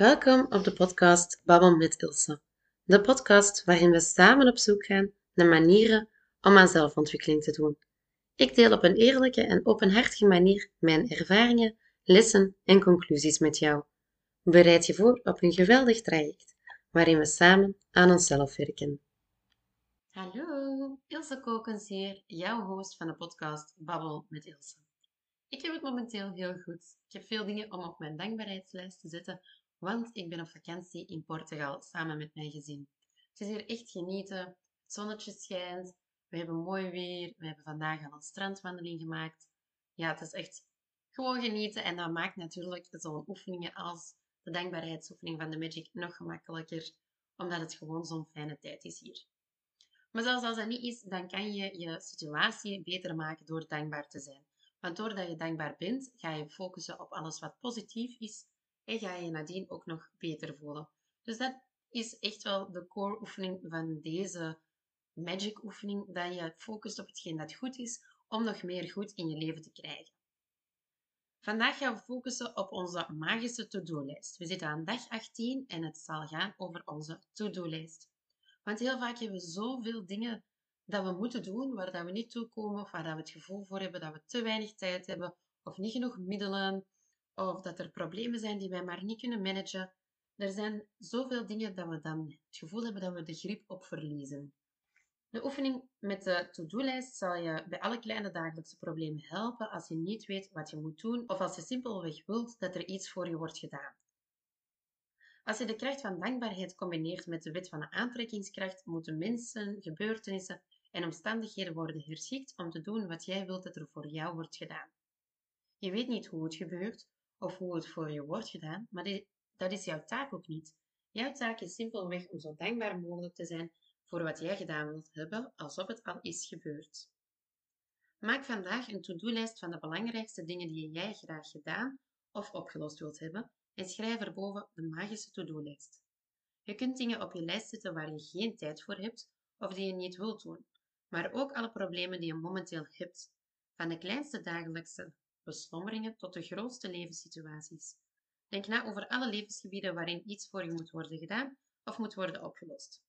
Welkom op de podcast Babbel met Ilse. De podcast waarin we samen op zoek gaan naar manieren om aan zelfontwikkeling te doen. Ik deel op een eerlijke en openhartige manier mijn ervaringen, lessen en conclusies met jou. Bereid je voor op een geweldig traject waarin we samen aan onszelf werken. Hallo, Ilse Kokens hier, jouw host van de podcast Babbel met Ilse. Ik heb het momenteel heel goed. Ik heb veel dingen om op mijn dankbaarheidslijst te zetten, want ik ben op vakantie in Portugal samen met mijn gezin. Het is hier echt genieten. Het zonnetje schijnt. We hebben mooi weer. We hebben vandaag al een strandwandeling gemaakt. Ja, het is echt gewoon genieten. En dat maakt natuurlijk zo'n oefeningen als de dankbaarheidsoefening van de Magic nog gemakkelijker, omdat het gewoon zo'n fijne tijd is hier. Maar zelfs als dat niet is, dan kan je je situatie beter maken door dankbaar te zijn. Want doordat je dankbaar bent, ga je focussen op alles wat positief is en ga je nadien ook nog beter voelen. Dus dat is echt wel de core oefening van deze magic oefening, dat je focust op hetgeen dat goed is, om nog meer goed in je leven te krijgen. Vandaag gaan we focussen op onze magische to-do-lijst. We zitten aan dag 18 en het zal gaan over onze to-do-lijst. Want heel vaak hebben we zoveel dingen dat we moeten doen, waar dat we niet toe komen, of waar dat we het gevoel voor hebben dat we te weinig tijd hebben, of niet genoeg middelen, of dat er problemen zijn die wij maar niet kunnen managen. Er zijn zoveel dingen dat we dan het gevoel hebben dat we de grip op verliezen. De oefening met de to-do-lijst zal je bij alle kleine dagelijkse problemen helpen als je niet weet wat je moet doen of als je simpelweg wilt dat er iets voor je wordt gedaan. Als je de kracht van dankbaarheid combineert met de wet van de aantrekkingskracht, moeten mensen, gebeurtenissen en omstandigheden worden herschikt om te doen wat jij wilt dat er voor jou wordt gedaan. Je weet niet hoe het gebeurt of hoe het voor je wordt gedaan, maar dat is jouw taak ook niet. Jouw taak is simpelweg om zo dankbaar mogelijk te zijn voor wat jij gedaan wilt hebben, alsof het al is gebeurd. Maak vandaag een to-do-lijst van de belangrijkste dingen die jij graag gedaan of opgelost wilt hebben en schrijf erboven de magische to-do-lijst. Je kunt dingen op je lijst zetten waar je geen tijd voor hebt of die je niet wilt doen, maar ook alle problemen die je momenteel hebt, van de kleinste dagelijkse beslommeringen tot de grootste levenssituaties. Denk na over alle levensgebieden waarin iets voor je moet worden gedaan of moet worden opgelost.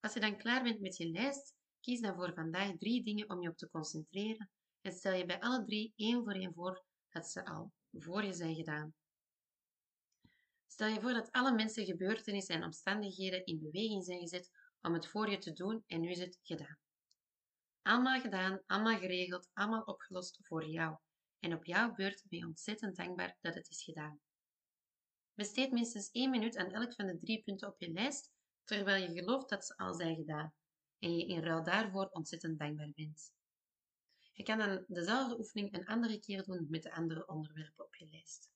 Als je dan klaar bent met je lijst, kies dan voor vandaag drie dingen om je op te concentreren en stel je bij alle drie één voor één voor dat ze al voor je zijn gedaan. Stel je voor dat alle mensen, gebeurtenissen en omstandigheden in beweging zijn gezet om het voor je te doen en nu is het gedaan. Allemaal gedaan, allemaal geregeld, allemaal opgelost voor jou. En op jouw beurt ben je ontzettend dankbaar dat het is gedaan. Besteed minstens één minuut aan elk van de drie punten op je lijst, terwijl je gelooft dat ze al zijn gedaan en je in ruil daarvoor ontzettend dankbaar bent. Je kan dan dezelfde oefening een andere keer doen met de andere onderwerpen op je lijst.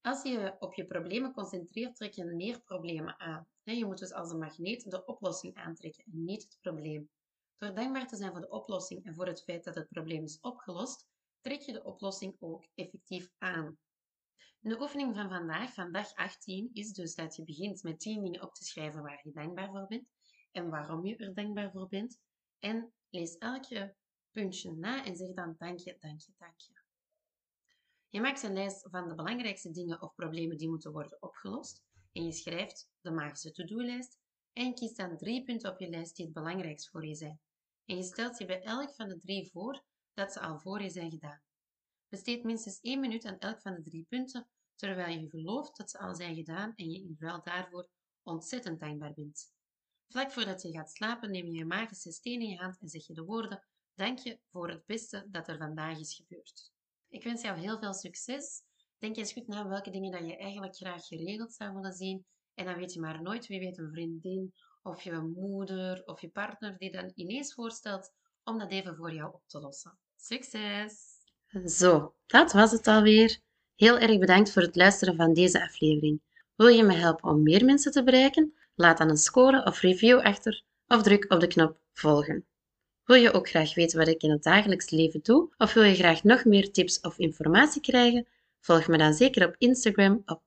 Als je op je problemen concentreert, trek je meer problemen aan. Je moet dus als een magneet de oplossing aantrekken en niet het probleem. Door dankbaar te zijn voor de oplossing en voor het feit dat het probleem is opgelost, trek je de oplossing ook effectief aan. De oefening van vandaag, van dag 18, is dus dat je begint met 10 dingen op te schrijven waar je dankbaar voor bent en waarom je er dankbaar voor bent. En lees elke puntje na en zeg dan dankje, dankje, dankje. Je maakt een lijst van de belangrijkste dingen of problemen die moeten worden opgelost en je schrijft de magische to-do-lijst en kiest dan drie punten op je lijst die het belangrijkst voor je zijn. En je stelt je bij elk van de drie voor dat ze al voor je zijn gedaan. Besteed minstens één minuut aan elk van de drie punten, terwijl je gelooft dat ze al zijn gedaan en je in ruil daarvoor ontzettend dankbaar bent. Vlak voordat je gaat slapen neem je je magische steen in je hand en zeg je de woorden Dank je voor het beste dat er vandaag is gebeurd. Ik wens jou heel veel succes. Denk eens goed na welke dingen dat je eigenlijk graag geregeld zou willen zien. En dan weet je maar nooit, wie weet een vriendin of je moeder of je partner die dan ineens voorstelt om dat even voor jou op te lossen. Succes! Zo, dat was het alweer. Heel erg bedankt voor het luisteren van deze aflevering. Wil je me helpen om meer mensen te bereiken? Laat dan een score of review achter of druk op de knop volgen. Wil je ook graag weten wat ik in het dagelijks leven doe? Of wil je graag nog meer tips of informatie krijgen? Volg me dan zeker op Instagram op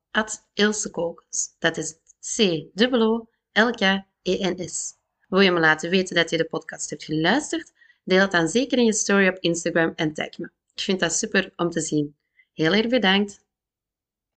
@ilsekokens. Dat is c o l k e n s Wil je me laten weten dat je de podcast hebt geluisterd? Deel het dan zeker in je story op Instagram en tag me. Ik vind dat super om te zien. Heel erg bedankt.